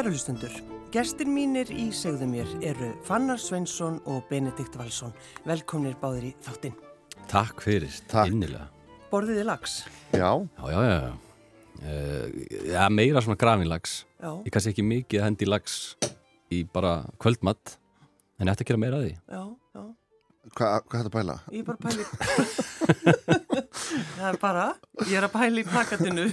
Kæru hlustundur, gestir mínir í segðu mér eru Fannar Sveinsson og Benedikt Valsson. Velkomnir báðir í þáttinn. Takk fyrir, Takk. innilega. Borðiði lags? Já, Já, já, já. já. Uh, já, meira svona grafinlags. Já, Ég kannski ekki mikið að hendi lags í bara kvöldmatt, en ég ætti að gera meira að því. já, já. hvað hva er þetta að pæla? Ég er bara að pæli... það er bara, ég er að pæli í plakatinu.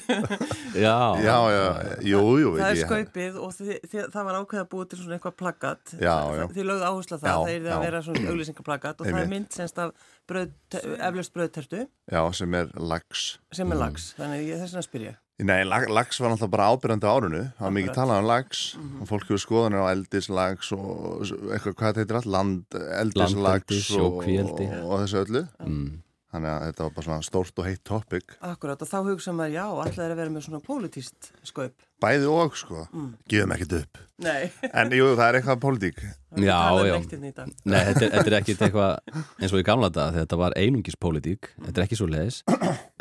Já, Já, já, jú, jú það er skaupið og þið, þið, það var ákveð að búið til svona eitthvað plakat. Já, já. Þið lögðu áherslu á það, Já, það er að já. vera svona auglýsingaplakat. Og það er mynd semst af bröð, eflaust bröðtertu Já, sem er lags sem er lags. Þannig ég þess vegna spyr ég. Nei, lag, lags var náttúrulega bara ábyrjandi á árunu Það var mikið talað um lags og fólk hefur skoðanir á eldislags og eitthvað, hvað þetta heitir allt, land, eldislags og, og, og þessu öllu. Mm, Þannig að þetta var bara svona stórt og heitt topic Akkurat og þá hugsa maður, já, allir er að vera með svona pólitíst skaup. Bæði og, sko, gefum ekkert upp Nei, En jú, það er eitthvað pólitík Já, já. hérna. Nei, þetta er, þetta er ekkit eitthvað eins og í gamla dag, þetta var einungis pólitík, þetta er ekki svo leiðis,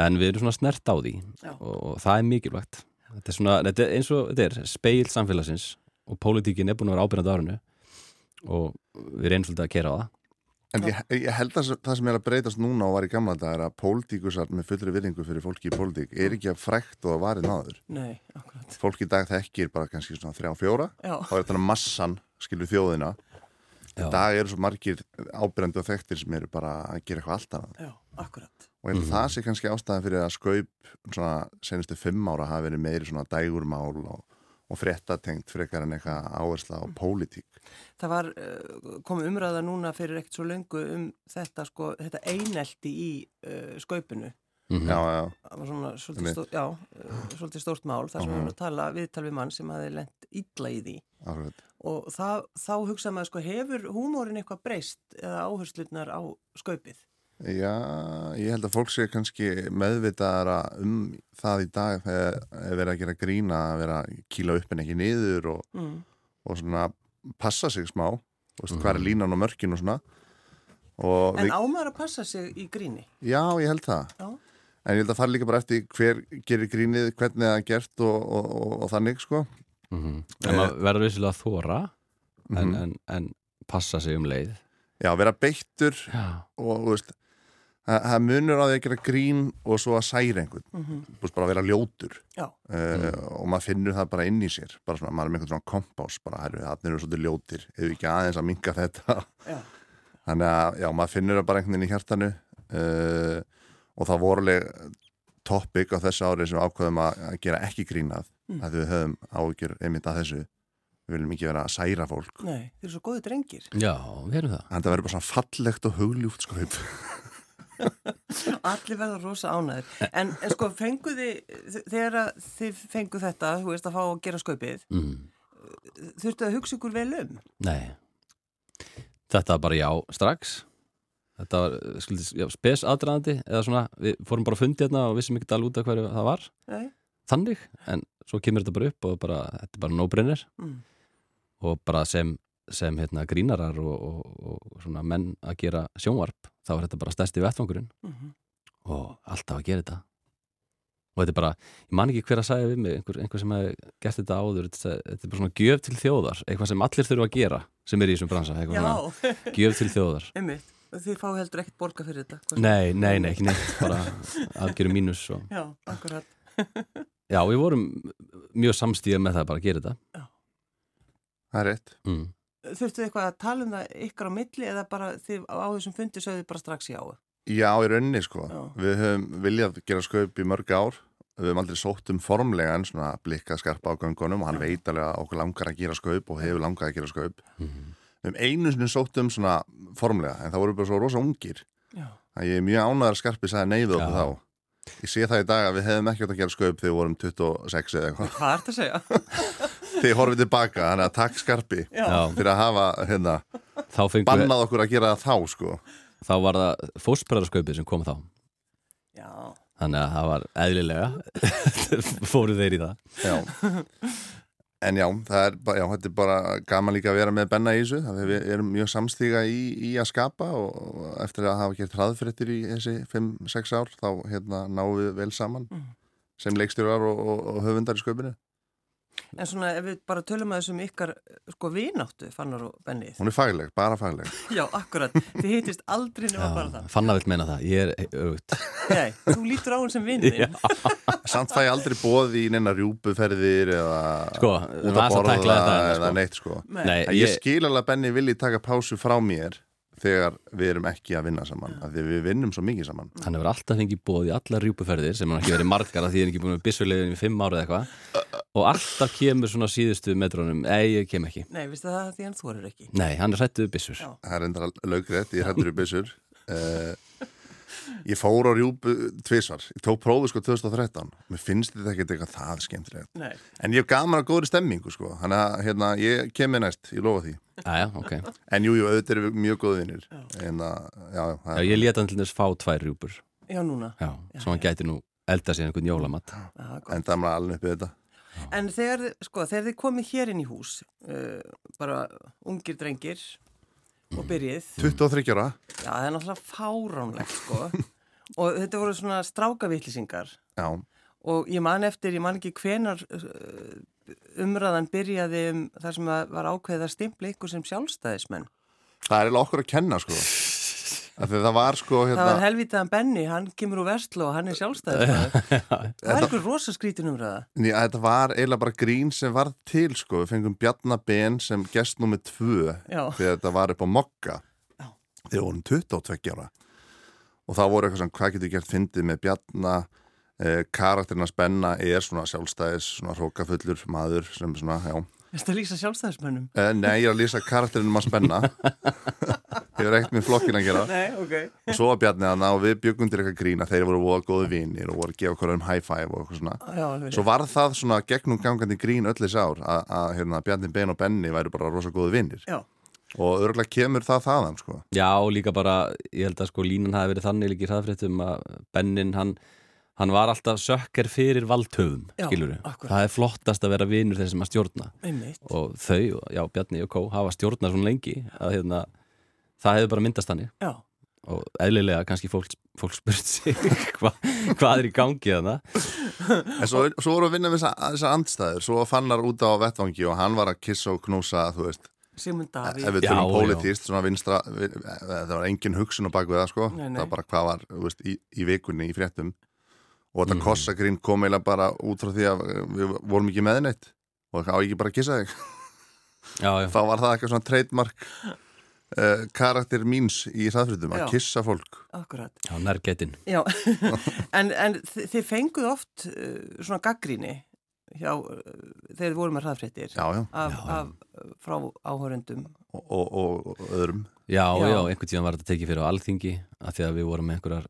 en við erum svona snert á því og, og það er mikilvægt. Þetta er svona, þetta er eins og þetta er, speil samfélagsins og pólitíkin er búin að vera ábyrjandi á árinu og við reynum svolítið að kera á það. En ég, ég held að það sem er að breytast núna og var í gamla dag er að pólitíkusar með fullri virðingu fyrir fólki í pólitík er ekki að frækt og að varið náður. Nei, akkurat. Fólk í dag þekkir bara kannski svona þrjá, fjóra Já, þá er þetta massan, skilur þjóðina. Í Já. dag eru svo margir ábyrjandi og þekktir sem eru bara að gera eitthvað allt annað. já, akkurat. Og ég held að það sé kannski ástæðan fyrir að skaup svona senustu fimm ára hafi verið meiri svona dægurmál og, og fréttatengt frekar en eitthvað áhersla á pólitík. Það var, uh, kom umræða núna fyrir ekkert svo löngu um þetta, sko, þetta einelti í uh, skaupinu. Mhm. Já, já, Það var svona svolítið, stó, já, uh, svolítið stórt mál, þar sem Mhm. við erum að tala viðtal við mann sem hafi lent illa í því. akkurat. Og það, þá hugsa maður, sko, hefur húmórin eitthvað breyst eða áherslutnar á skaupið? Já, ég held að fólk sé kannski meðvitaðara um það í dag þegar er verið að gera grína að vera að kýla upp en ekki niður og, Mm. og svona passa sig smá og veist, Mhm. hvað er línan á mörkin og svona og En ámaður að passa sig í gríni? já, ég held það Já. en ég held að fara líka bara eftir hver gerir grínið, hvernig það er gert og, og, og, og þannig sko Mhm. En maður verður vissilega að þóra en, Mhm. en, en passa sig um leið. Já, vera beittur Já. og þú veist það það munur á því að gera grín og svo að særa einhvern, Mm þú veist bara að vera ljótur. Já, uh, og maður finnur það bara inn í sér. Bara svona, maður er með einhvern svona kompás bara, herru, þannig eru svolítið ljótir. Ef við ekki aðeins að minka þetta? Já, þannig að, já, maður finnur það bara einhvern veginn í hjartanu. Uh, og það voruleg topic á þessu ári sem við ákveðum að, gera ekki grínað Mm. að við höfum áhyggjur einmitt að þessu. Við viljum ekki vera að særa fólk. Nei, þeir eru svo góði drengir. Já, við erum það. þannig að það verður bara svona fallegt og hugljúft skaup Allir verða rosa ánæður. En, en sko, fenguði, þegar að þið fengu þetta, þú veist, að fá að gera skaupið, Mm. þurftu að hugsa ykkur vel um? Nei. Þetta var bara já strax. Þetta var skildis, já, spes aðdraðandi eða svona, við fórum bara að fundi hérna og vissum ekki alveg út af hverju það var. Nei? Þannig, en svo kemur þetta bara upp og bara, þetta er bara no-brainer Mm. og bara sem, sem hérna, grínarar og, og, og menn að gera sjónvarp, þá er þetta bara stærsti vettvangurinn Mm og alltaf að gera þetta. Og þetta er bara, ég man ekki hver að sagði við mig, einhver, einhver sem hefði gert þetta áður, þetta, þetta er bara svona gjöf til þjóðar, eitthvað sem allir þurfa að gera sem er í þessum bransa, eitthvað svona Já, gjöf til þjóðar. einmitt. Þið fá heldur ekkert borga fyrir þetta. Nei, nei, nei, ekki neitt, bara aðgjöru mínus og... Já, akkurat. Já, við vorum mjög samstíða með það bara að gera þetta. það er rétt Mm. Þurftu þið eitthvað að tala um það ykkar á milli eða bara þið á þessum fundi sögðu bara strax já? Já, í rauninni sko. Já. Við höfum viljað gera skaup í mörg ár. Við höfum aldrei sótt um formlega en svona blikkað skarpa á göngunum og hann veit alveg að okkur langar að gera skaup og hefur langar að gera skaup. Mhm. Við höfum einu sinni sótt um svona formlega en það voru bara svo rosa ungir. Já. Það ég er mjög ánæður að skarpi nei við okkur þá. Ég sé það í dag að við hefum ekki átt að gera skaup þegar við vorum 26 eða eitthvað. Hvað ert að segja? Ég horfið tilbaka, þannig að takk skarpi fyrir að hafa hérna, bannað okkur að gera það þá sko. þá var það fósbræðarskaupið sem kom þá. Já. Þannig að það var eðlilega, fóru þeir í það. Já. En já, það er, bara- já, þetta er bara gaman líka að vera með Benna í þessu. Við erum mjög samstíga í, í að skapa og eftir að hafa gert hraðfréttir í þessi 5-6 ár þá hérna, náum við vel saman Mm. sem leikstjórar og, og, og höfundar í sköpunu. En svona ef við bara tölum að þessum ykkar sko vináttu, Fannar og Benni. Hún er fagleg, bara fagleg. Já, akkurat, þið hittist aldrei nema bara það Fanna vill meina það, ég er auðvitað Nei, þú lítur á hún sem vinnin Samt fæ ég aldrei bóði í neina rjúpuferðir eða Sko, út við að borða þetta eða sko. neitt sko. Nei, En ég ég, skil alveg að Benni vilji taka pásu frá mér þegar við erum ekki að vinna saman af því við vinnum svo mikið saman. Hann hefur alltaf fengið bóð í allar rjúpuferðir sem hann ekki verið margar að því hann er ekki búin með bissulegin í fimm ára eða eitthvað. Og alltaf kemur svona síðustu metrónum ei, ég kem ekki. Nei, veistu það því hann þorir ekki. Nei, hann er hrættuð bissur Já. Það er enda laugrétt, ég hættur í byssur. Uh, Ég fór á rjúpu tvisvar, ég tók prófi sko 2013 Mér finnst þetta ekkert eitthvað það skemmtilegt. Nei, En ég hef gaman að góðri stemmingu sko. Þannig að hérna, ég kemur næst, ég lofa því. Æja, ok. En jú, jú, auðvitað við mjög góðinir En að, já, það Já, ég leta hann til þess fá tvær rjúpur. Já núna. Já, svo hann gæti nú elda sér einhvern jólamatt Já, gott. En það er maður alveg uppið þetta. En þegar, sko, þegar þið komið hér inn í hús uh, bara ungir drengir og byrjið. 23 ára. Já, það er náttúrulega fáránlegt, sko. Og þetta voru svona strákavillisingar Já, og ég man eftir, ég man ekki hvenar uh, umræðan byrjaði um það sem var ákveðið að stimpla ykkur sem sjálfstæðismenn. það er eiginlega okkur að kenna sko Það var sko Það var hérna, helvitaðan Benny, hann kemur úr Vestló og hann er sjálfstæðismenn. það var ykkur rosa skrítin umræða. Þetta var eiginlega bara grín sem var til sko Við fengum Bjarnaben sem gest nummið tvö. Þegar þetta var upp á Mokka Já. Þegar vorum 22 ára Og það voru eitthvað sem hvað getur gert fyndið með Bjarna eh, Karakterina spenna er svona sjálfstæðis Svona hrókafullur maður sem svona, já Þetta lýsa sjálfstæðismennum. eh, Nei, ég er að lýsa karakterinum að spenna Er ekkert með flokkin að gera Nei, ok. Og svo var Bjarni að og við byggum til eitthvað grína Þeir voru voða góði vinir og voru að gefa hverjum high five og eitthvað svona Já, alveg. Svo var það svona gegnum gangandi grín öll þessi ár að, að hérna, Bjarni Ben og Benni væri bara rosa góði vinnir Já, og örgulega kemur það þaðan sko. Já, og líka bara, ég held að sko línan hafi verið þannig líka í hraðfréttum að Bennin, hann, hann var alltaf sökker fyrir valdhöfum, Já, skilur við. Það er flottast að vera vinur þeir sem að stjórna einmitt. og þau, já, Bjarni og Kó hafa stjórnað svona lengi að hérna, það hefur bara myndast þannig. Já, og eðlilega kannski fólk, fólk spurt sig hva, hvað er í gangi þarna. En svo, svo voru að vinna við þessar þessa andstæður. Svo fannar út á vettvangi og hann var að kissa og knúsa þú veist, ef Davíð. við Já, tölum vinstra, við, það var engin hugsun á bakvið það sko, Nei, nei. það var bara hvað var veist, í, í vikunni, í fréttum. Og þetta kossagrín kom eiginlega bara út frá því að við vorum ekki með neitt. Og það á ekki bara að kissa þig. Já, já, þá var það eitthvað svona trademark uh, karakter míns í hraðfréttum að kissa fólk. Akkurat. já nærgetinn Já, en, en þi- þið fenguð oft uh, svona gaggríni hjá, uh, þegar þið voru með hraðfréttir já, já, af, af, frá áhörundum. og, og, og, og öðrum. Já, Já. já, einhvern tíðan var þetta tekið fyrir á alþingi að því að við vorum með einhverjar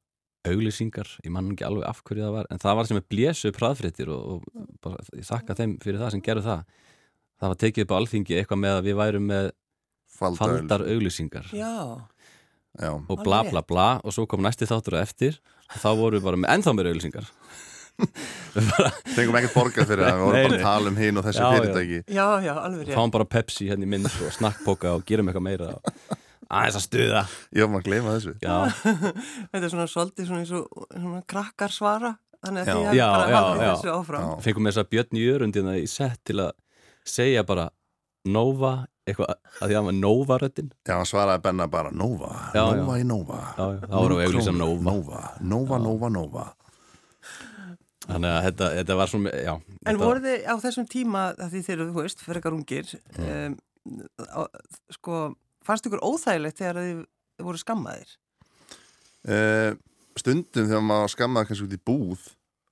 auglýsingar, ég man ekki alveg af hverju það var en það var sem er blésu upp hraðfréttir og, og bara, ég þakka þeim fyrir það sem gerðu það. Það var tekið upp á alþingi eitthvað með að við værum með faldar, faldar auglýsingar Já, já, og bla bla bla og svo kom næsti þáttur á eftir og þá vorum við bara með ennþá meira auglýsingar fengum ekkert borgað fyrir það við vorum bara að tala um hinn og þessi Já, já. fyrirtæki já, já, alveg rétt. fáum bara Pepsi henni mynd og snakkpoka og gerum eitthvað meira og aðeins að stuða ég var maður að gleyma þessu Já, Þetta er svona svolítið svona eins og svona krakkar svara, þannig að Já. hafið Já, bara já, haldið já. þessu áfram. Já. fengum þess að Björn Jörundina í sett til að segja bara Nova, eitthvað að því að hann var Nova-röddin. Já, hann svaraði Benna bara Nova, Já, Nova í Nova. Já, já, þá vorum við að auglýsa Núll Nova. Nova, Nova, Nova, Nova. Þannig að þetta, þetta var svona, já En þetta, voruð þið á þessum tíma, að því þeir eru, þú veist, frekar ungir, um, á, sko, fannst ykkur óþægilegt þegar þið voru skammaðir? uh, stundum þegar maður skammaði kannski út í búð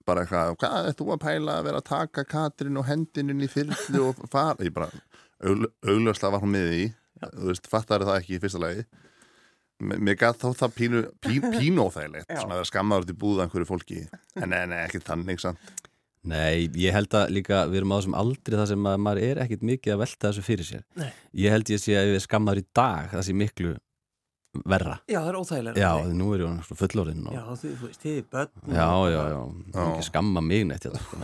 bara eitthvað, hvað er þú að pæla að vera að taka Katrin og hendinin í þyrlu og fara, ég bara augljóslega var hún með í þú veist, fattar það ekki í fyrsta lagi mér gætt þó það pínu, pí, pínu óþægilegt, Já. svona að vera skammaður út í búð af einhverju fólki, en nei, nei, ekki þannig samt. Nei, ég held að líka við erum á þessum aldri það sem að maður er ekkit mikið að velta þessu fyrir sér Nei. Ég held ég sé að við skammaður í dag það sé miklu verra Já, það er óþægilega. Já, því nú er ég fullorðinn og... Já, þú, veist, þið er börn. Já, já, já, Já. ekki skamma mig neitt hérna, sko.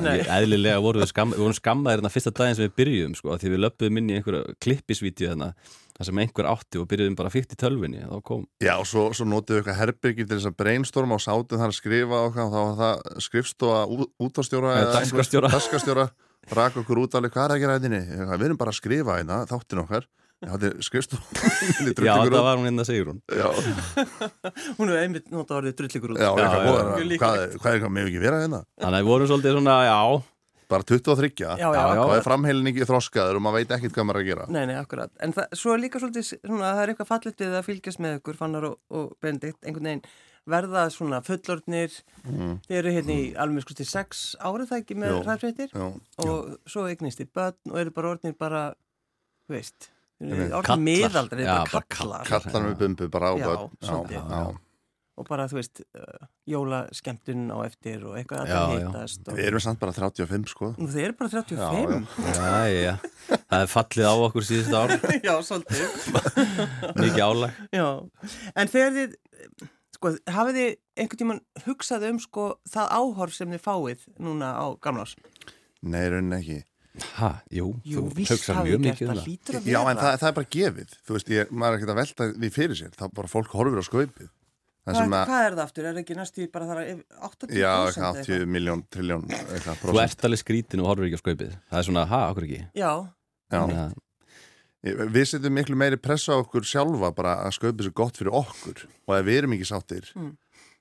Vorum við, skam, við vorum skammaðir hérna fyrsta daginn sem við byrjuðum sko, því við löpum inn í einhverja klippisvídeó hérna, þar sem einhver átti og byrjuðum bara fyrst í kom, Já, og svo, svo notuðu við eitthvað herbyrgi til þess að brainstorma og sátum þar að skrifa og þá var það skrifstofa ú- útvarstjóra eða dagskrárstjóra. einhver- dagskrárstjóra rak okkur út alveg hvað er að gera þetta við erum bara að skrifa hérna, þáttin okkar þetta er skrifstof Já, það var hún hérna segur hún. Já, Hún hefur einmitt nota orðið drullikur út já, Já, eitthvað já, já. hvað, er- hvað er hvað með ekki vera hérna? Þannig að við vorum svolítið svona, já. Bara 23, Já, já, Já, já. og er framheilningi þroskaður og maður veit ekkert hvað maður er að gera? Nei, nei, akkurat. En það, svo er líka svolítið, svona, það er eitthvað fallit við að fylgjast með ykkur, Fannar og, og Benedikt, einhvern veginn. Verða svona fullorðnir, mm. þeir eru hérna í alveg sko til sex árið það ekki með Jú. ræðfréttir Já, og svo eignist í börn og eru bara orðnir bara, veist, Kallar. miðaldri, bara bara kallar. kallar með bumbu bara á Já, börn svolítið. já, já. Og bara, þú veist, uh, jólaskemtun á eftir og eitthvað að það já. hittast. Og... Við erum samt bara 35 sko Nú, þeir eru bara 35. Já, Já, já, það er fallið á okkur síðust ár Já, svolítið. Mikið álag Já, en þegar þið, sko, hafið þið einhvern tíman hugsað um, sko, það áhorf sem þið fáið núna á gamlás? Nei, raunin ekki Ha, jú, Jú, þú hafið mjög mikið um það, að Já, en það, það. er bara gefið. Þú veist, ég, maður er ekkert að velta því fyrir sér. Það er bara fólk horfir á skaupið. Hvað, sem að, hvað er það aftur? Er það ekki næstu bara þar að 80% já, eitthvað? eitthvað? 80 miljón, triljón eitthvað Þú ert alveg skrítin og horfur ekki á skaupið. Það er svona, ha, okkur ekki? Já, Já, að- Við setjum miklu meiri pressa á okkur sjálfa bara að skaupið sér gott fyrir okkur. Og ef við erum ekki sáttir Mm.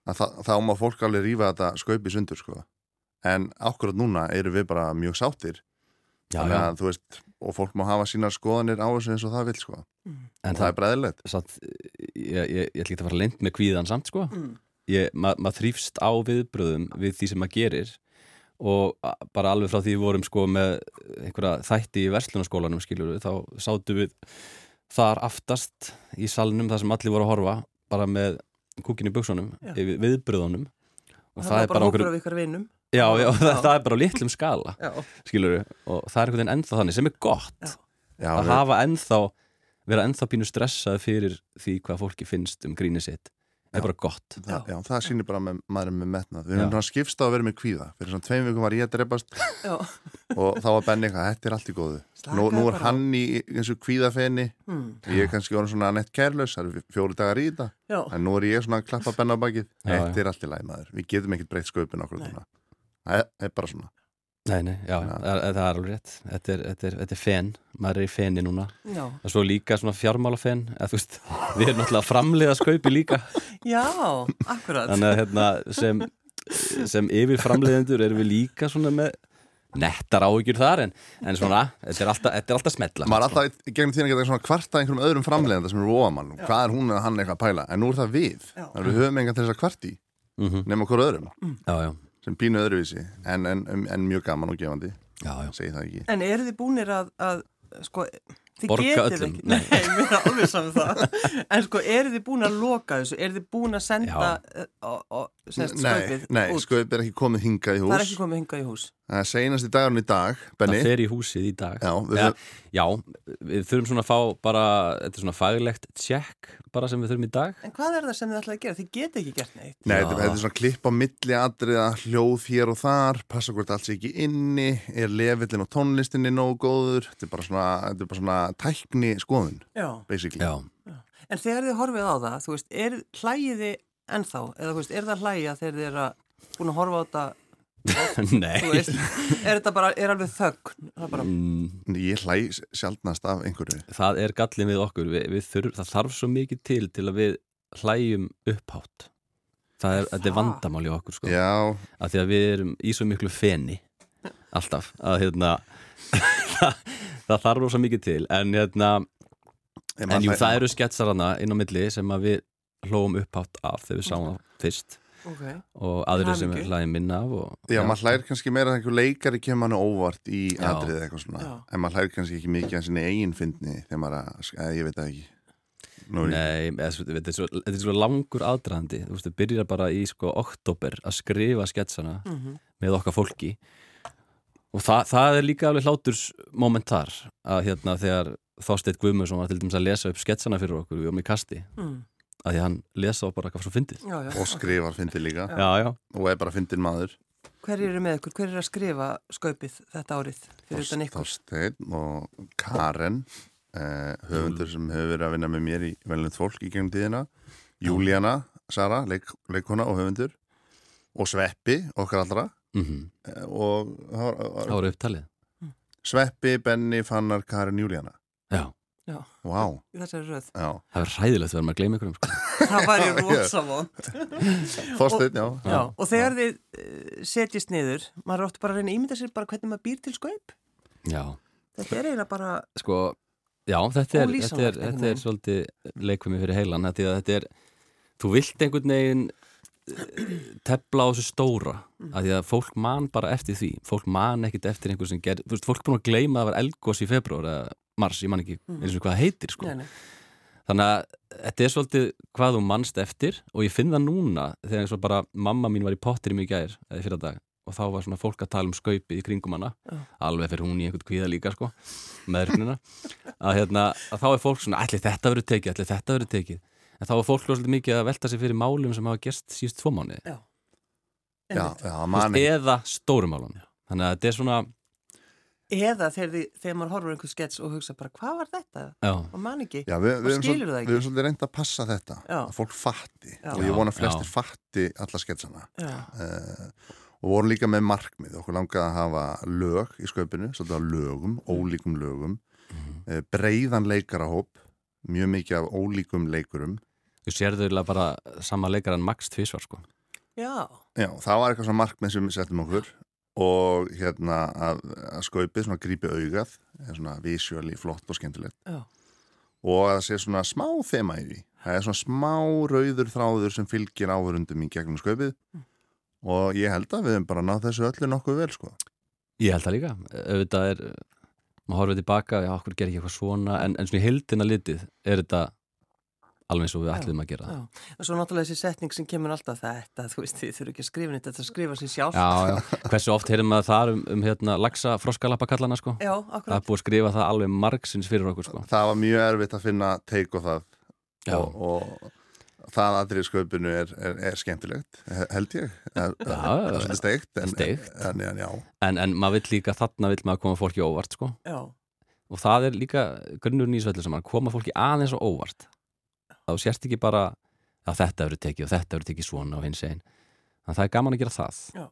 að þá má fólk alveg rífa þetta skaupið sundur sko. en akkurat núna erum við bara mjög sáttir Já, já, að, veist, og fólk má hafa sínar skoðanir á þessu eins og það vil sko. en það er breðilegt satt, ég, ég, ég ætla ekki að fara leint með kvíðan samt sko mm. ég, ma, maður þrýfst á viðbröðum við því sem maður gerir og bara alveg frá því við vorum sko með einhverja þætti í verslunarskólanum skiljur við, þá sátu við þar aftast í salnum þar sem allir voru að horfa bara með kúkin í buksunum viðbröðunum og það, það, var er bara okkur af ykkar vinum. Já, já, Já. það, það er bara á litlum skala Já, skilur við, og það er einhvern veginn ennþá þannig sem er gott Já. Já, að við, hafa ennþá vera ennþá pínu stressað fyrir því hvað fólki finnst um gríni sitt. Já. er bara gott. Það, já, það sýnir bara með, maður með metnað. Við skipst á að vera með kvíða. Fyrir svona tveim vikum var ég að drefast já. og þá var Benni eitthvað, þetta er allt í góðu. Nú, nú er hann í eins og kvíðafeni. Mm. ég er kannski orðin svona nett kærlaus það eru fjóri dagar í þetta. Já, en nú er ég svona að klappa Benna á bakið. Þetta er allt í læg maður, við getum ekkert breytt sköpun okkur það er- bara svona. Nei, nei, já, Já. Það, það er alveg rétt. Þetta er, þetta, er, þetta er fen, maður er í feni núna. Já. og svo líka svona fjármálafen eða þú veist, við erum náttúrulega framleiða skaupi líka. Já, akkurat. þannig að hérna, sem, sem yfir framleiðendur erum við líka svona með nettar áhyggjur þar en, en svona, þetta er alltaf, þetta er alltaf smetla maður er alltaf í gegnum tíðan að geta svona kvarta einhverjum öðrum framleiðanda sem eru ofamann hvað er hún eða hann eitthvað að pæla? En nú er það við. Já. þannig að við höfum engan til þess að kvarti mm nema okkur öðrum. Já, já, sem pínu öðruvísi en, en, en, en mjög gaman og gefandi. Já, já. Segi það ekki. En eru þið búnir að, að sko, þið Borga getið öllum? ekki, nei, við erum alveg saman það, en sko, eru þið búin að loka þessu, eru þið búin að senda uh, og, og, semst, nei, skaupið nei út? sköp er ekki komið hingað í Það er hús. ekki komið hingað í hús. Það er seinast í dagurinn í dag Benni, Það fer í húsið í dag Já, við ja, já, við þurfum svona að fá bara, þetta er svona faglegt check bara sem við þurfum í dag En hvað er það sem þið ætlaði að gera? Þið getið ekki gert neitt. Nei, Já. þetta þetta er svona klipp á milli atriða, hljóð hér og þar, passa hvort allt sé ekki inni, er lefillin og tónlistinni nógu góður, þetta er bara svona, þetta er bara svona tækni skoðun, Já. basically. Já, En þegar þið horfið á það, þú veist, er hlægið þið ennþá? Eða þú veist, er það hlægja þegar þið er að búin að horfa á þetta, nei. Veist, er þetta bara, er alveg er bara, mm, Ég hlæ sjaldnast af einhverju. það er gallin við okkur. Við, við þurf, það þarf svo mikið til til að við hlæjum upphátt. Það er, er Það? vandamál í okkur sko, Já, að því að við erum í svo miklu feni alltaf að hérna það, það þarf rosa mikið til. En hérna, en, jú það eru sketsar hana inn á milli sem að við hlóum upphátt af þegar við sáum það fyrst ok. og aðrir sem hlæðum minna af og, Já, maður hlæri kannski meira að einhver leikari kemur hann óvart í Já. atriði eitthvað svona, Já. en maður hlæri kannski ekki mikið að sinni eigin fyndni þegar maður að, eða ég veit það ekki. Nú ég, Nei, þetta, er er svo langur aðdraðandi þú veist, þú byrjar bara í sko oktober að skrifa sketsana Mm með okkar fólki og það, það er líka alveg hláturs momentar að hérna þegar Þorsteit Guðmundsson var til dæmis að lesa upp sketsana fyrir okkur við varum í kasti Mm. Að því hann lesa á bara hvað svo fyndið. Já, já. og skrifar fyndi líka, Já, já, og er bara fyndin maður. Hver eru með ykkur? Hver er að skrifa skaupið þetta árið fyrir utan ykkur? Þorsteinn og Karen eh, höfundur sem hefur verið að vinna með mér í velnönd fólk í gegnum tíðina. Júlíana, Sara, leik, leikona og höfundur. Og Sveppi, okkar allra. Mm eh, og það var- það var- voru upptalið Sveppi, Benni, Fannar, Karin, Júlíana. Já, Já, í þessari röð. já, það er ræðilegt þegar maður gleyma ykkur um sko. Það var í rosa von. Þorsteinn, já Já, og þegar þið uh, setjist niður, maður áttu bara að reyna að ímynda sér bara hvernig maður býr til skaup. Já, Þetta er eiginlega bara, sko Já, þetta er, þetta er, einhvern þetta er svolítið leikfumi fyrir heilan þetta er, þetta er, þú vilt einhvern veginn eh, tefla á þessu stóra Mm. að því að fólk man bara eftir því fólk man ekkit eftir einhver sem ger þú veist, fólk búin að gleyma að það var elgós í februar eða mars, ég man ekki eins og hvað heitir sko. nei, nei, þannig að þetta er svolítið hvað þú manst eftir og ég finn það núna þegar eins og bara mamma mín var í pottir í gær eða fyrir dag og þá var svona fólk að tala um skaupið í kringum hana. Já. alveg fyrir hún í einhvern kvíða líka sko meðrunina að, hérna, að þá er fólk svona allir þetta verður tekið, allir þetta verður tekið. En þá er fólk svolítið mikið að velta sig fyrir málum sem hafa gerst síðust tvo veist, eða stórum málum þannig að þetta er svona Eða þegar, þið, þegar maður horfur á einhver skets og hugsa bara, hvað var þetta? já, Og man ekki. Já, við, Og við, erum skilur svol- það ekki. við erum svolítið reynd að passa þetta Já. að fólk fatti Já. og ég vona flestir já. fatti alla sketsana Já, uh, og vorum líka með markmið okkur langaði að hafa lög í sköpinu svolítið að lögum, ólíkum lögum uh, breiðan leikarahóp mjög mikið af ólíkum leikurum þú sérðu eiginlega bara sama leikaran max tvísvar sko já, Já, það var eitthvað svona markmið sem við settum okkur og hérna að, að skaupið svona grípi augað er svona visually flott og skemmtilegt. Já, og að það sé svona smá þema í því. Það er svona smá rauður þráður sem fylgir áhörundum í gegnum skaupið. Og ég held að við hefum bara náð þessu öllu nokkuð vel sko. Ég held það líka, auðvitað er maður horfið tilbaka, já, okkur ger ekki eitthvað svona? En, en svona í heildina litið er þetta alveg eins og við ætlum að gera það. Já. Og svo náttúrulega þessi setning sem kemur alltaf þetta, þú veist, þið þurfu ekki að skrifa nýtt, þetta skrifa sér sjálf. Já, já, hversu oft heyrum maður þar um, um hérna, lagsa froskalapakallana sko? Já, Það er akkurat. búið að skrifa það alveg margsins fyrir okkur sko. Það var mjög erfitt að finna teik og það. Og, og það aðrið skaupinu er, er, er skemmtilegt he- held ég. Það Já, það er svolítið steikt en, steikt. en, en, en, en maður vill líka, þarna vill maður koma fólki óvart sko. Já, og það er líka grunnur nýsvellu sem að koma fólki aðeins og óvart þá sérst ekki bara að þetta verður tekið og þetta verður tekið svona og hins einn þannig að það er gaman að gera það. Já.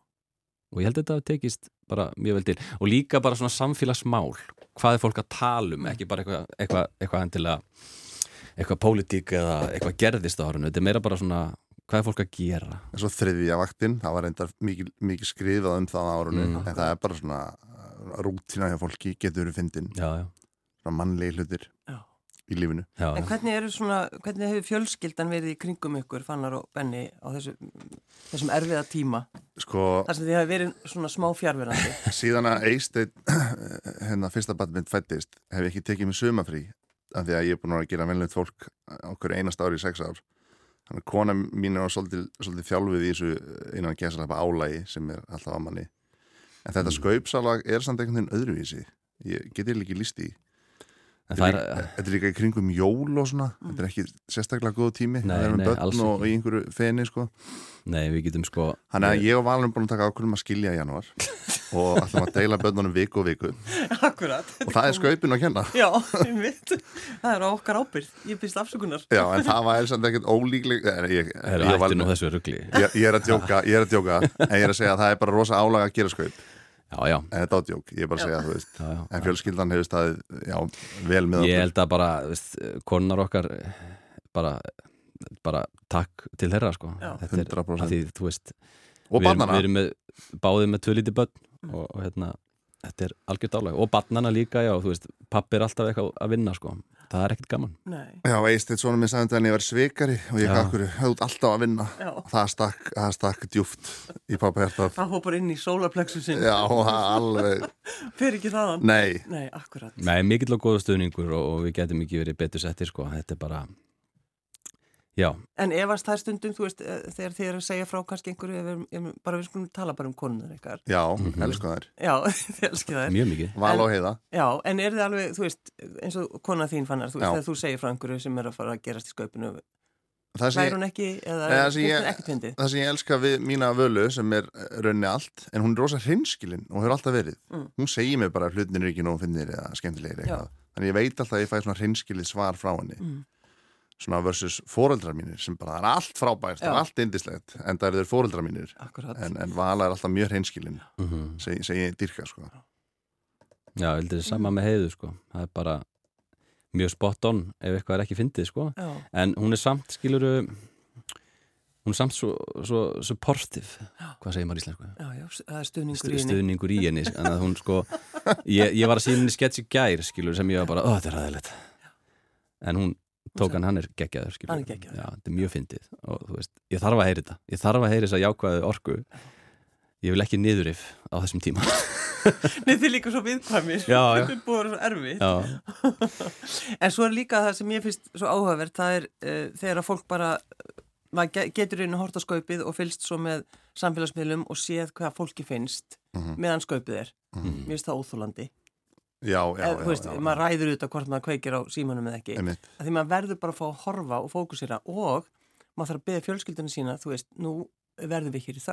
og ég held að þetta hafi tekist bara mjög vel til. Og líka bara svona samfélagsmál. Hvað er fólk að tala um, ekki bara eitthvað eitthvað, eitthvað endilega eitthvað pólitík eða eitthvað gerðist á árunni þetta er meira bara svona hvað er fólk að gera? En svo þriðja vaktinn það var reyndar mikið, mikið skrifað um það á árunni Mm. en það er bara svona rútina hjá fólki getur verið fyndin. Já, já, svona mannlegi hlutir. Í lífinu já, En hvernig eru svona, hvernig hefur fjölskyldan verið í kringum ykkur, Fannar og Benni, á þessu, þessum erfiða tíma? sko Þar sem þið hafi verið svona smá fjárverandi. síðan að Eisteinn hérna fyrsta badmynd fættist hef ég ekki tekið mig sumafrí af því að ég er búin að vera að gera venlegt fólk okkur einast ári í sex ár þannig að kona mín er svolítið, svolítið þjálfið í þessu innan gæsalapa álægi sem er alltaf á manni en þetta mm. skaupsalag er samt einhvern veginn öðruvísi ég get ég ekki líst í Þetta það er, er, líka- er í kringum jól og svona Þetta er ekki sérstaklega góð tími Nei, Það er með nei, alls börn og ekki. í einhverju feni sko. nei, við getum sko Þannig að ég og Valurinn búin að taka ákvörðum að skilja í janúar og ætlum að deila börnunum viku og viku Akkurat. og það er skaupin að kenna Já, ég veit. Það er okkar ábyrgð. Ég byrst afsökunar. Já, en það var eins og ekkert ólíkleg Það ég, er hættu nú þessu rugli ég, ég er að djóka Ég er að djóka En ég er að segja að það er bara rosa álag að gera skaup Já, já, En þetta á djók, ég er bara að segja þú veist. Já, já. En fjölskyldan hefur staðið, já, vel með Ég held að bara, veist, konar okkar bara, bara takk til þeirra sko. Já. Þetta er 100%. að því, þú veist Og við erum, barnana við erum með, báðið með tvö lítið börn og, og hérna, þetta er algjört álag og barnana líka, já, þú veist pappi er alltaf eitthvað að vinna sko það er ekkert gaman Nei. Já, Eisteinn svona minn sagði þetta en ég var svikari og ég Já. gaf okkur höfð alltaf að vinna Já. Það stakk, það stakk djúft í pappa hjartað Það hópar inn í sólarplexusin. Já, það alveg, Fer ekki þaðan. nei Nei, akkurat. Nei, mikill og góða stuðningur og, og við getum ekki verið betur settir sko, þetta er bara já, En efast það stundum, þú veist, eh, þegar þið eru að segja frá kannski einhverju, ef við, ef, bara við skulum tala bara um konunar ykkar. Já, Mhm. elsku þær Já, þið elskið það. mjög mikið Val og heiða Já, en er þið alveg, þú veist, eins og kona þín fannar, þú veist, Já. þegar þú segir frá einhverju sem er að fara að gerast í Það hlæður ég, hún ekki, eða Nei, það er þetta ekki fyndið? það sem ég elska við mína völu sem er eh, raunni allt en hún er rosa hreinskilin og hefur alltaf verið Mm. hún segir mér bara að hlutin er ekki nóg finnir eða skemmtilegir eitthvað þannig ég veit alltaf að ég fæ svona hreinskilið svar frá henni Mm. Svona versus foreldrar mínir sem bara það er allt frábært, það Já. er allt indislegt en það er þeir foreldrar mínir. Akkurat. en, en Vala er alltaf mjög hreinskilin mm segi, segi ég dyrka sko. Já, ég heldur þið sama með heiðu sko. Það er bara mjög spot on ef eitthvað er ekki fyndið sko. Já, en hún er samt, skiluru hún er samt svo, svo supportive, hvað segir maður í íslensku? já, já, það er stuðningur Stu, í henni. stuðningur í henni en að hún sko, ég, ég var að sína henni sketch í gær, skilur, sem ég var bara, ó þetta er ræðilegt en hún tók hann, hann er geggjaður, Hann er geggjaður. þetta er mjög fyndið og þú veist, ég þarf að heyra þetta ég þarf að heyra þess að jákvæðu orku ég vil ekki niðurif á þessum tíma Nei, þið líka svo viðkvæmir. Þetta er vera svo erfið. En svo er líka það sem ég finnst svo áhugavert, það er uh, þegar að fólk bara, maður ge- getur hort á skaupið og fylgst svo með samfélagsmiðlum og séð hvað fólki finnst meðan skaupið er. Mér finnst það óþúlandi. Já, já, Eða, já, veist, já, maður ræður auðvitað hvort maður kveikir á símanum eða ekki. Einmitt. Að því maður verður bara að fá að horfa og fókusera og maður þarf að beða fjölskyldunum sína, þú veist, nú verðum við hér í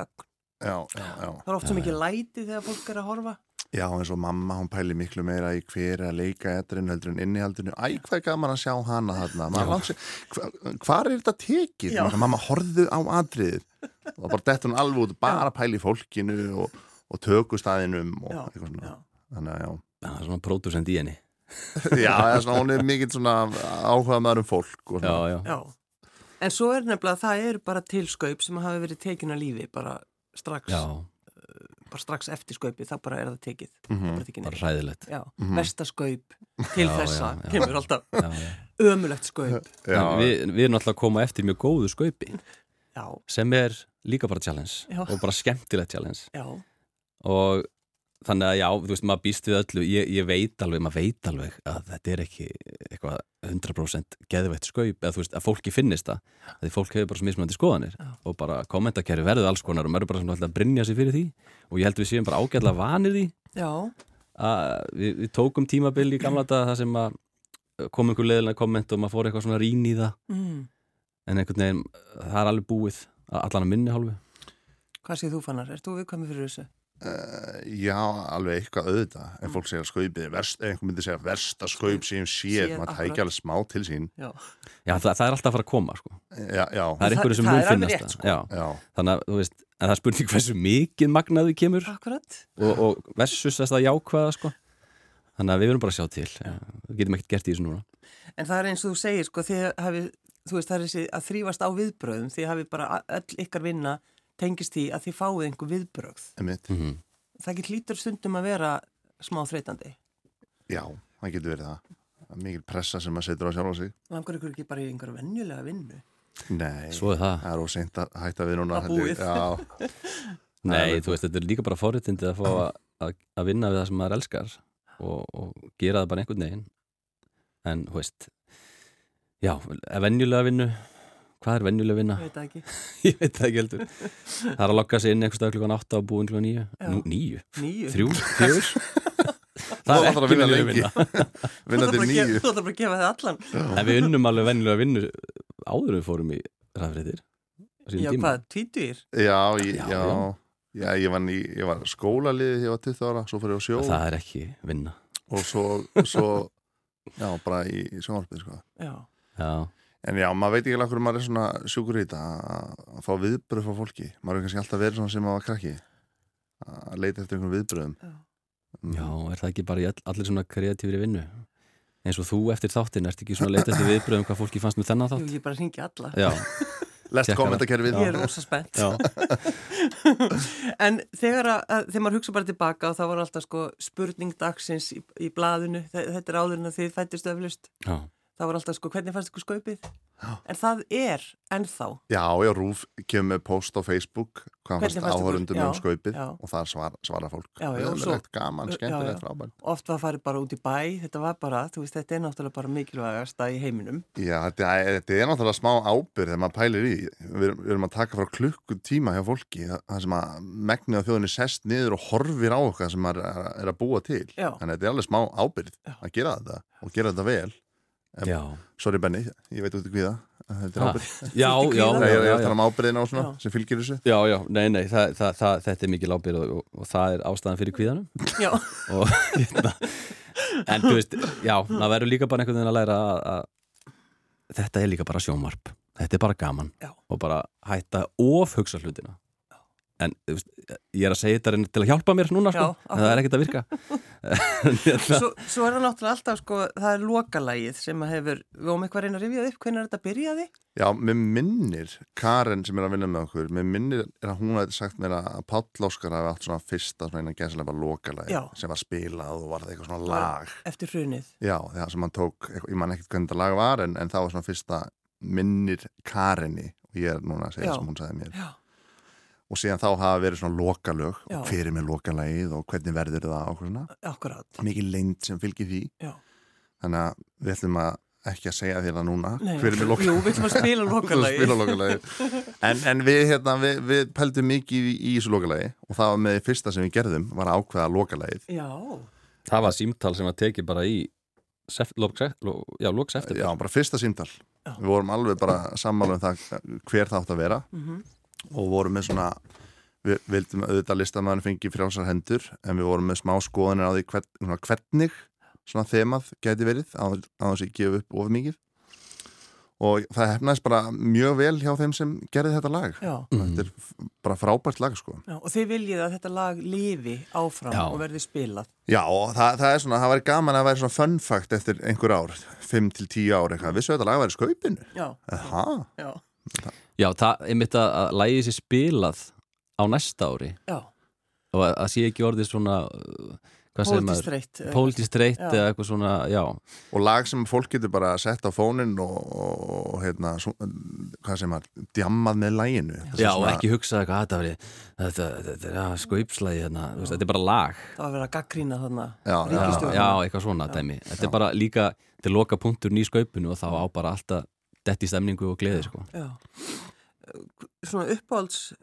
já, já, já. Það er oft svo mikið læti þegar fólk er að horfa. Já, eins og mamma, hún pæli miklu meira í hver er að leika edrin heldur en innihaldinu. Æ, hvað er gaman að sjá hana þarna? Maður langt sér, hva, hvar er þetta tekið? Já. Maður, mamma, horfðu á atriðið. Og bara dett hún alveg út, bara pæli fólkinu og, og tökustæðinum og Já, já. Þannig að já. Það er svona pródusend í henni Já, það er svona, hún er mikill svona áhuga maður um fólk og já, svona. Já. já, En svo er nefnilega, það eru bara til skaup sem hafa verið tekin að lífi bara strax, já, bara strax eftir skaupið, það bara er það tekið. Mhm. Það er bara tekið bara ræðilegt Já, vestaskaup til Já, þessa, já, já. kemur alltaf já, já. ömulegt skaup. Við, við erum alltaf að koma eftir mjög góðu skaupi Já, sem er líka bara challenge Já. og bara skemmtilegt challenge já, og þannig að já, þú veist, maður býst við öllu ég, ég veit alveg, maður veit alveg að þetta er ekki eitthvað 100% geðveitt skaup, eða þú veist, að fólki finnist það því fólk hefur bara svo mismunandi skoðanir Já. og bara kommentakerfi verður alls konar og maður er bara svona alltaf að brinja sig fyrir því og ég held við séum bara ágætlega vanir því við, við tókum tímabil í gamla dag það sem að kom einhver leðilega komment og maður fór eitthvað svona rín í það mm. en einhvern veginn, það er alveg búið allan að minni hálfu hvað séð þú fannar? Ert þú viðkvæmi fyrir þessu? Uh, já, alveg eitthvað auðvitað. En fólk segir að skaupið er verst ef einhver myndi segja versta skaup sem séð, maður tækja alveg smá til sín. Já, Já, það, það er alltaf að fara að koma sko. Já, já, það er einhverju sem alveg finnast rétt, sko. Já, já, þannig að þú veist en það er spurning hversu mikið magnaði kemur. Akkurat. og, og versus þess að jákvæða sko. þannig að við verum bara að sjá til. Já, við getum ekkert gert í þessu núna. En það er eins og þú segir, sko, þið hafið, þú veist, það er þessi að þrýfast á viðbröðum, þið hafið bara öll ykkar vinna tengist því að þið fáið einhver einmitt mm Það getur lítur stundum að vera smá þreytandi. Já, það getur verið það. Það er mikil pressa sem maður setur á sjálf á sig. Langar ykkur ekki bara í einhverja venjulega vinnu? Nei, Svo er það það er óseint að hætta við núna. Nei, þú veist, þetta er líka bara forréttindi að fá að, að, vinna við það sem maður elskar og, og gera það bara einhvern veginn en, þú veist já, venjulega vinnu hvað er venjulega vinna? Ég veit það ekki. Ég veit það ekki heldur Það er að lokka sig inn dag klukkan 8 og búin klukkan 9 Já. Nú, 9? Nýju. 3? 4? Þú Það er ekki lengi. vinna vinna til nýju. Þú ætlar bara að gefa þið allan. En við unnum alveg venjulega vinnu áður en við fórum í ræðfréttir Já, hvað, tvítur? Já, ég, Já, já, já. ég, var í, ég var skólaliðið þegar ég var 20 ára, svo fyrir ég á sjó Það er ekki vinna og svo, svo já, bara í, í sjónvarpið, sko. Já. Já, En já, maður veit ekki alveg hverju maður er svona sjúkur í þetta að að fá viðbröð frá fólki. Maður er kannski alltaf verið svona sem maður var krakki að leita eftir einhverjum viðbröðum. Já. Mm. já, er það ekki bara all, allir svona kreatífri vinnu eins og þú eftir þáttin, ert ekki svona að leita eftir viðbröðum hvað fólki fannst með þennan Jú, þátt? ég bara hringi alla. Já, Lest kommentakerfið. Ég er rosa spennt. En þegar, að, að, þegar maður hugsa bara tilbaka og það var alltaf sko spurning dagsins í, í að það var alltaf sko hvernig fannst ykkur skaupið? En það er ennþá. Já, já, Rúf kemur með post á Facebook hvað fannst áhörundum um skaupið já. og þar svar, svara fólk. Já, já, svo- gaman, skemmtilegt, já. frábært. Oft var farið bara út í bæ, þetta var bara, veist, þetta er náttúrulega bara mikilvægasta í heiminum. Já, þetta er, þetta er náttúrulega smá ábyrð þegar maður pælir í. Við erum, við erum að taka frá klukkutíma hjá fólki það sem að megnið á þjóðinni sest niður og horfir á okkar sem maður er, að búa til. Þannig að þetta er alveg smá ábyrð að gera þetta og gera þetta vel. Sorry Benni, ég veit út í hvíða. Þetta er ábyrð. Já, já, ég er að tala um ábyrðina og svona Já. sem fylgir þessu. já, já, nei, nei, það, það, það, þetta er mikil ábyrð og, og, og það er ástæðan fyrir kvíðanum Já, og hérna, en þú veist, já, það verður líka bara einhvern veginn að læra að, að þetta er líka bara sjónvarp þetta er bara gaman Já. og bara hætta of hugsa hlutina en veist, ég er að segja þetta reyna til að hjálpa mér núna sko, Já, en það er ekkert að virka Svo, svo er það náttúrulega alltaf sko, það er lokalægið sem að hefur, við óum eitthvað að reyna að rifja upp, hvernig er þetta byrjaði? Já, mér minnir, Karen sem er að vinna með okkur, mér minnir er að hún hefði sagt mér að Páll Óskar hafi átt svona fyrsta svona einan gæslega lokalagi Já. sem var spilað og var það eitthvað svona lag. Eftir hrunið. Já, það sem hann tók, ég man ekkert hvernig þetta lag var en, en það var svona fyrsta minnir Karenni og síðan þá hafa verið svona lokalög Já. og hver er með lokalagið og hvernig verður það og svona. akkurát. Mikið leynd sem fylgir því. Já. Þannig að við ætlum að ekki að segja þér það núna Nei, hver er með lokalagið. Jú, við ætlum að spila lokalægið. en, en við, hérna, við, við pældum mikið í, í þessu lokalagi og það var með því fyrsta sem við gerðum var að ákveða lokalagið Já, það var símtal sem var tekið bara í loks eftir já, bara fyrsta símtal við vorum alveg bara sammála um það hver það átt að vera mhm, og vorum með svona við vildum auðvitað listamæðan fengi frjálsar hendur en við vorum með smá skoðanir á því hvern, svona, hvernig svona þemað geti verið á, á þess að gefa upp of mikið og það hefnaðist bara mjög vel hjá þeim sem gerði þetta lag já, þetta er f- bara frábært lag sko já. Og þið viljið að þetta lag lifi áfram Já. og verði spilað. Já, og það, það er svona, það væri gaman að væri svona fun fact eftir einhver ár, 5 til 10 ár eitthvað, vissu þetta lag væri í skaupinu? Já, Aha, já, já, það er mitt að, að lægi sér spilað á næsta ári já. og að, að sé ekki orðið svona uh, hvað segir maður, Pólitístreitt. pólitískt reitt Já. eða eitthvað svona, já og lag sem fólk getur bara sett á fónin og, og, og hérna, svo, hvað sem maður, djammað með læginu. Já, og ekki hugsa eitthvað, þetta verið þetta, þetta, þetta, ja, skoipslægi hérna, þetta er bara lag Það var að vera að gaggrína þarna. Já, já, já, já, eitthvað svona dæmi Þetta er bara líka, þetta er loka punktur skaupinu og þá á bara alltaf detti stemningu og gleði, sko Já. Svona uppáhalds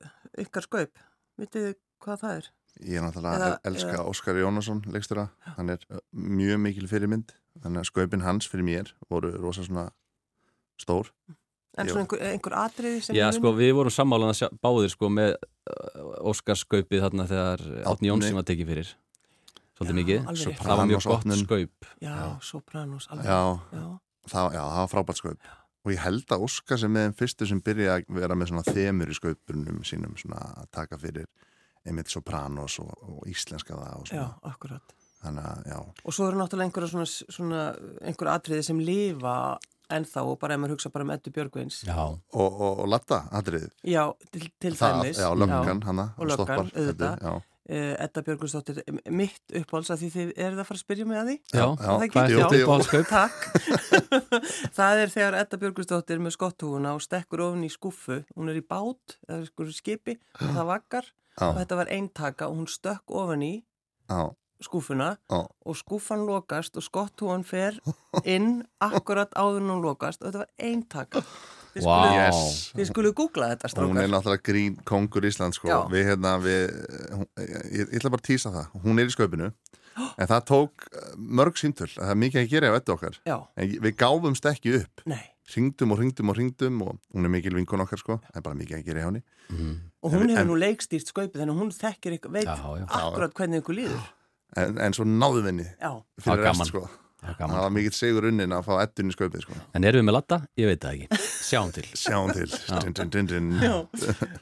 ykkar skaup, vitið þið hvað það er? Ég er náttúrulega að elska eða- Óskar Jónasson, leikstura, hann er mjög mikil fyrirmynd, þannig að skaupin hans fyrir mér voru rosa svona stór. En svona einhver, einhver atriði sem Já, sko, við vorum sammálan að sjá, báðir, sko, með Óskarskaupið þarna þegar Átni Árni. Jónsson var tekið fyrir Svolítið Já, mikið, rétt. það var mjög gott skaup Já, Já. Sopranos, alveg. Já, Já. það, já, það var frábært skaup og ég held að Óskar sem með þeim fyrstu sem byrja að vera með svona þemur í skaupurnum sínum svona að taka fyrir einmitt Sopranos og, og íslenska það og Já, svona, akkurat. þannig að já, Og svo eru náttúrulega einhverja svona, svona einhver atriði sem lifa ennþá og bara ef maður hugsa bara um Eddu Björgvins. Já, og, og, og Latta, aðrið Já, til, til það, dæmis. já, löggan hana, Og löggan, auðvitað. já, Edda Björgvinsdóttir, mitt uppáhalds að því þið er það að fara að spyrja mig að því? já, já, það er Já. þetta uppáhaldskaup? Takk. það er þegar Edda Björgvinsdóttir með skotthúuna og stekkur ofin í skuffu. Hún er í bát, eða skipi, og það vaggar og já, þetta var eintaka og hún stökk ofin í já, já, og skúfan lokast og skotthúan fer inn akkurat áður en hún lokast og þetta var eintaka. Þið skuluð yes Þið skuluð googla þetta hún strákar. er náttúrulega grín kongur Ísland sko. Við hérna við, hún, ég, ég ætla bara að týsa það hún er í skaupinu en það tók uh, mörg síntöl það er mikið að gera á ettu okkar Já, en við gáfumst ekki upp nei. ringdum og ringdum og ringdum og hún er mikil vinkun okkar sko það er bara mikið að gera hjá henni Mhm. Og hún hefur nú leikstýrt skaupið þannig að hún þekkir ykkur, veit Já, já. akkurat hvernig ykkur líður. en, en svo náðum við henni Já, Það fyrir var rest gaman. sko Það var mikill sigur unnin að fá ettun í skaupið sko. En erum við með latta? Ég veit það ekki. Sjáum til. Sjáum til. Din, din, din.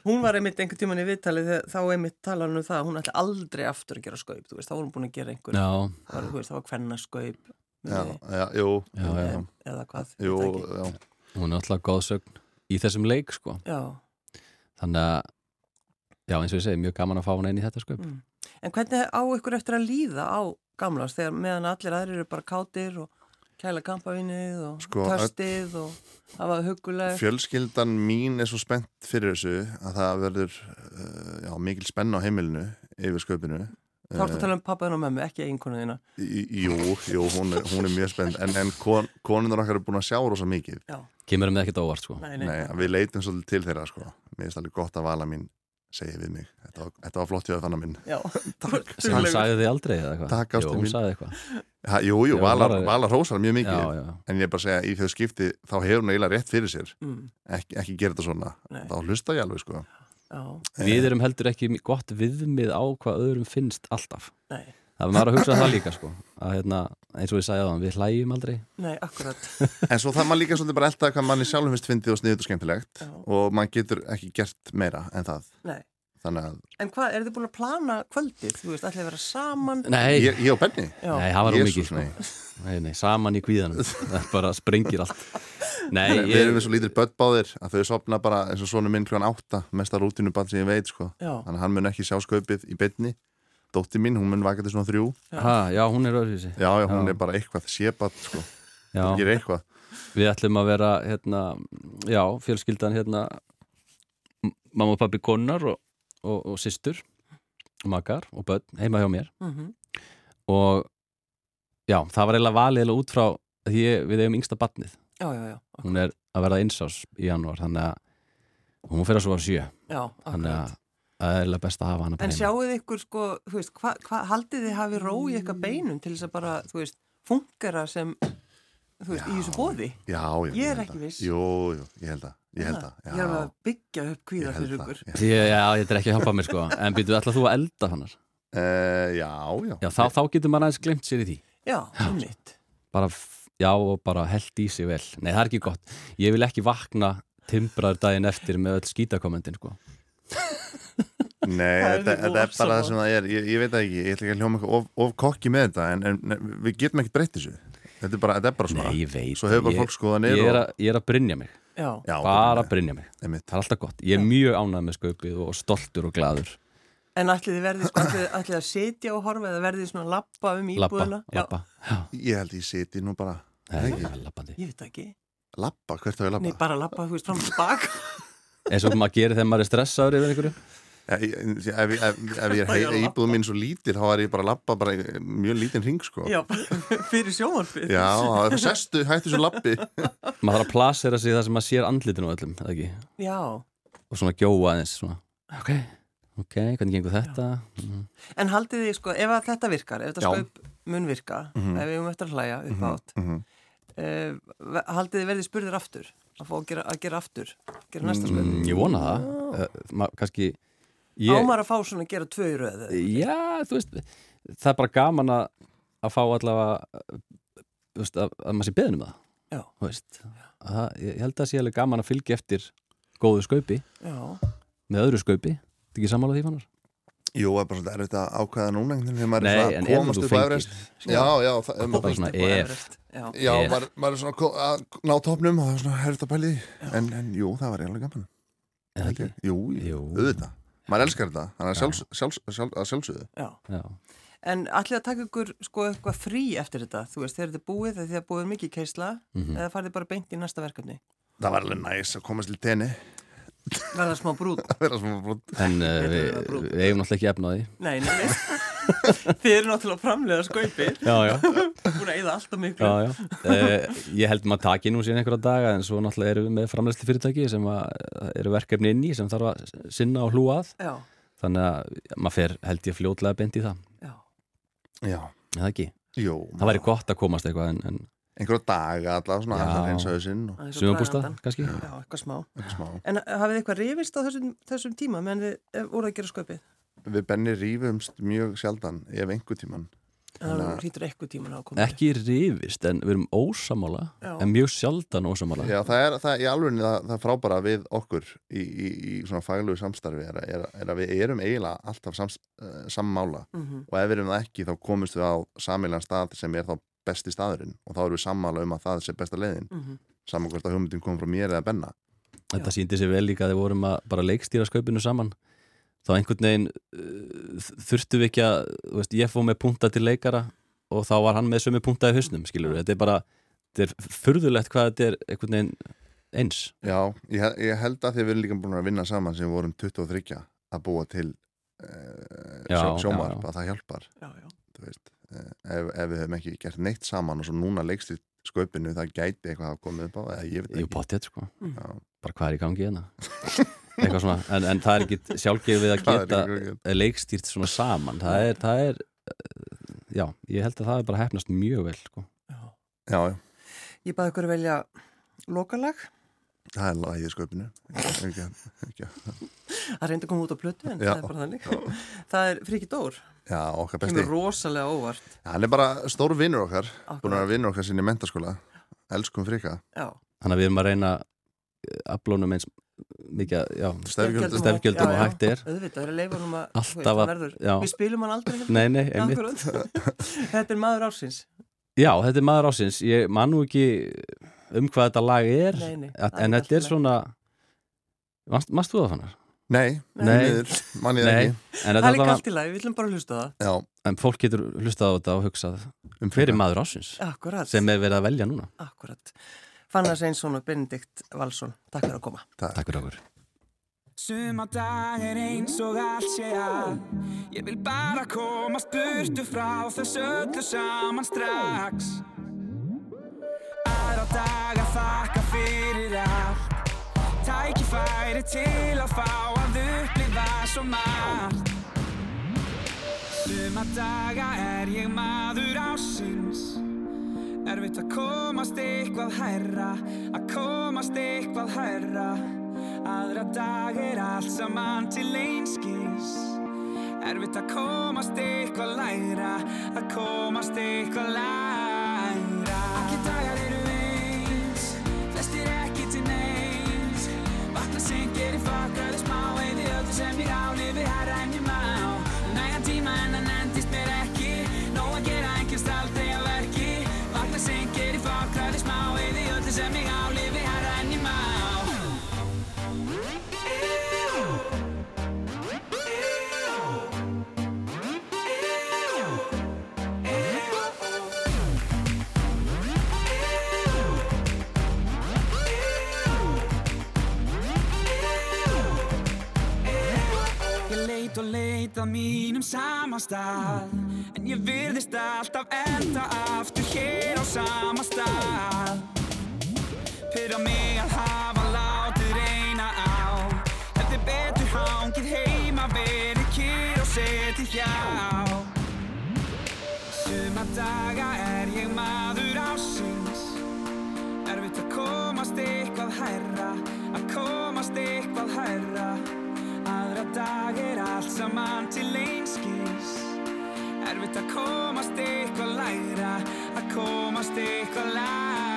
Hún var einmitt einhvern tíman í viðtalið þá einmitt talar hún um það að hún ætla aldrei aftur að gera skaup, þú veist, þá var hún búin að gera einhver, Já, það var, var hvenna Já, já. eða hvað, jú, hún er alltaf góðsögn í þessum leik, sko. Já, Þannig að, já, eins og ég segi, mjög gaman að fá hún inn í þetta skaup. Mm. En hvernig á ykkur eftir að líða á gamlans þegar meðan allir aðrir eru bara kátir og kæla kampavinnið og Sko, törstið og hafa huguleg Fjölskyldan mín er svo spennt fyrir þessu að það verður uh, já, mikil spenn á heimilinu yfir sköpinu. Þá ertu að tala um pappaðin og mömmu, ekki einkonu þína Jú, jú, hún er, hún er mjög spennt en, en kon, konunar okkar er búin að sjá rosa mikið. Já, Kemur það ekkert óvart, sko nei, nei, Nei, við leitum svolítið til þeirra sko. Mér finnst alveg gott að vala mín segi við mig. Þetta var, þetta var flott hjá það fannar minn. Já, Takk. Hann sagði þið aldrei, eða eitthvað Takk, hún mín. sagði eitthvað Ha, jú, jú, Já, vala, var- vala rósar mjög mikið. Já, já, En ég er bara að segja, í þau skipti þá hefur hún eiginlega rétt fyrir sér. mm, Ekki, ekki gera þetta svona. Nei. Þá hlusta ég alveg sko. já, Við erum heldur ekki gott viðmið á hvað öðrum finnst alltaf nei, Það er maður að hugsa það líka, sko að, hérna, eins og ég sagði á þann, við hlægjum aldrei nei, akkurat En svo það maður líka svolítið bara elda hvað manni sjálfum finnst fyndið og sniðut og skemmtilegt Já. og maður getur ekki gert meira en það. Nei, þannig að En hvað, er þið búin að plana kvöldið? Þú veist, ætlið að vera saman? Nei, ég, ég og Benni Já. nei, það var ómikið sko. nei. nei, nei, saman í kvíðanum það bara sprengir allt Nei, við ég, erum við svo lítir börnbáðir að þau sopna bara eins og svona minn kljóðan átta mesta rútinubann sem ég veit sko. Já. þannig að hann mun ekki sjá skaupið í beinni dótti mín, hún mun vaka til svona þrjú. Ha, já, hún er öðruvísi. Já, já, hún Já. er bara eitthvað sébat sko. já, gerir eitthvað. Við ætlum að vera hérna, já, fjölskyldan hérna mamma og pabbi konar og, og, og systur og makar og börn heima hjá mér. Mm og já, það var eiginlega valið eiginlega út frá því ég, við eigum yngsta batnið Já, já, já. hún er að verða einsás í janúar þannig að hún fyrir að svo að sjö. Já, þannig að það er eiginlega best að hafa hana bara En sjáuð ykkur, sko, þú veist, hvað hva, haldið þið hafi ró í eitthvað beinum til þess að bara, þú veist, fungera sem, þú veist, í þessu bóði? já, já, Ég er held ekki viss. jú, jú, ég held að ég held að, Ég er alveg að byggja upp ég kvíða held fyrir ykkur. ég held já, þetta er ekki að hjálpa mér sko. En býtu, ætla þú að elda hannar Uh, já, já, já, þá, þá getur maður aðeins glemt sér í því. Já, einmitt. bara, já, og bara held í sig vel. Nei, það er ekki gott, ég vil ekki vakna timbraður daginn eftir með öll skítakommentin sko. Nei, þetta, þetta er bara það sem það er ég, ég veit ekki, ég ætla ekki að hljóma eitthvað of, of kokki með þetta en, en en við getum ekkert breytt þessu. Þetta er bara, þetta er bara svona nei, ég veit svo hefur bara ég, fólk skoðanir ég, er og- að, ég er að brynja mig. Já, bara brynja mig, einmitt. það er alltaf gott. Ég er mjög ánægð með skaupið og stoltur og gladur en ætlið þið verðið, sko, ætlið, ætlið að sitja og horfa eða verðið svona lappa um lappa, íbúðuna? lappa já, Ég held ég siti nú bara Já, ég veit ekki. Lappa, hvert á ég Nei, lappa? bara lappa, þú veist, fram og tilbaka. eins og maður gerir þegar maður er stressaður yfir einhverju Ef, ef, ef, ef ég er hei, íbúðum mín svo lítil þá er ég bara að lappa bara í mjög lítinn ring sko. Já, fyrir sjónvarpið. Já, það er sestu, hættu svo lappi maður þarf að plasera sig það sem maður sér andlitinu á öllum, eða ekki? Já, og svona gjóa aðeins svona. ok, ok, hvernig gengur þetta? Mm. en haldið þið, sko, ef að þetta virkar, ef þetta skaup mun virka, ef við eftir að hlæja upp átt, Mhm. uh, haldið þið verðið spurðir aftur, að fá að gera, að gera aftur, gera næsta skaup. mm, ég vona það. Uh, ma- kannski Ámar að fá svona að gera tvö í röðu. já, þú veist það er bara gaman að, að fá allavega veist, að, að maður sé beðin um það. Veist, að, ég held að það sé alveg gaman að fylgja eftir góðu skaupi Já, með öðru skaupi, þetta ekki sammála því fannar? Jú, það er bara svolítið erfitt að ákvæða núna þegar maður Nei, er en svona komast upp Everest. Já, já, það, um, bara svona Upp á ef Everest. Já. já maður, maður er svona að ná topnum og það er svona herft að pæli en, en jú, það var eiginlega gaman. Jú. auðvitað Maður elskar þetta, þannig að sjálfs, sjálfs, sjálfs, að sjálfsögðu Já. Já. En allir að taka ykkur sko eitthvað frí eftir þetta, þú veist, þegar þetta er búið, þegar þið er búið mikið keisla, Mhm. eða farið bara beint í næsta verkefni. Það var alveg næs að komast til tenni Verða smá brútt en uh, Þetta við, við eigum náttúrulega ekki efna á því Nei, nei, nei. þið eru náttúrulega að framlega já búin að eyða alltaf miklu. Já, já. Uh, ég held maður taki nú síðan einhverja daga en svo náttúrulega erum við með framleysli fyrirtæki sem að, eh, eru verkefni inn í sem þarf að sinna og hlúa að Já, þannig að maður fer held ég fljótlega beint í það já. Já, eða ekki, jú það væri gott að komast eitthvað en, en Einhverja daga allavega, svona að hausinn og aðeins að sumabústa draga andann. kannski Já, eitthvað smá. eitthvað smá En hafið þið eitthvað rifist á þessum, þessum tíma meðan þið eh, voruð að gera skaupið? Við Benni rífumst mjög sjaldan ef einhver tíman ekki rifist en við erum ósamála Já. en mjög sjaldan ósamála Já, það er, það, í alveg það, það frábæra við okkur í, í, í svona faglegu samstarfi er, er, er að við erum eiginlega alltaf sams, uh, sammála. Mm og ef við erum það ekki þá komumst við á samílan stað sem er þá besti staðurinn. Og þá erum við sammála um að það sé besta leiðin. -hmm. saman hvort að hugmyndin kom frá mér eða Benna. Þetta síndi sér vel líka að við vorum að bara leikstýra skaupinu saman þá einhvern veginn uh, þurftum við ekki að þú veist, ég fóð með punta til leikara og þá var hann með sömu punta í hausnum skilur þetta er bara, þetta er furðulegt hvað þetta er einhvern veginn eins. Já, ég, ég held að því við erum líka búin að vinna saman sem við vorum 23 að búa til uh, já, sjómarp að það hjálpar. Já, já. þú veist, uh, ef, ef við höfum ekki gert neitt saman og svo núna leikst í sköpinu það gæti eitthvað að koma upp á eða ég veit ekki. potið sko, Já. bara hvað er í gangi hérna en, en það er ekki sjálfgefið að Það er geta leikstýrt svona saman það er, það er uh, já, ég held að það er bara hefnast mjög vel sko. já. Já, já, Ég baði ykkur að velja lokalag. það er lagið í sköpinu ekki, ekki, Það reyndi að koma út á plötu en Já. það er bara þannig. Það er Friki Dór. Já, okkar besti Kemur rosalega óvart. Hann er bara stór vinnur okkar búin að Akkurat. vinnur okkar sinni í mentaskóla Elskum frika Já, þannig að við erum að reyna aflónum eins mikið, já, Stefgjöldum. stefgjöldum og hægt er. Er Alltaf að- við spilum hann aldrei hérna. Nei, nei, þetta er maður ársins. Já, þetta er maður ásins, ég man nú ekki um hvað þetta lag er Nei, nei, at- en þetta er svona manst þú það fannar? Nei, Nei. mann ég Nei, ekki. en, það er líka var, allt í lagi, við viljum bara hlusta á það. Já, en fólk getur hlustað á þetta og hugsað um er maður ásins Akkurat, sem er verið að velja núna? Akkurat Fannar Sveinsson og Benedikt Valsson. Takk fyrir að koma. Takk. Fyrir okkur. Suma dag er eins og allt sé að. Ég vil bara komast burtu frá þess öllu saman strax. Aðra daga þakka fyrir allt. Tækifæri til að fá að upplifa svo margt. Suma daga er ég maður ásins Erfitt að komast eitthvað hærra Að komast eitthvað hærra. Aðra dag er allt saman til einskis. Erfitt að komast eitthvað lægra Að komast eitthvað lægra að mínum sama stað. En ég virðist alltaf enda aftur hér á sama stað. Pyrra mig að hafa látið reyna á. Hefði betur hangið heima verið kýr og setið hjá. Suma daga er ég maður ásins Erfitt að komast eitthvað hærra Að komast eitthvað hærra dag er allt saman til einskis. Erfitt að komast eitthvað lægra Að komast eitthvað lægra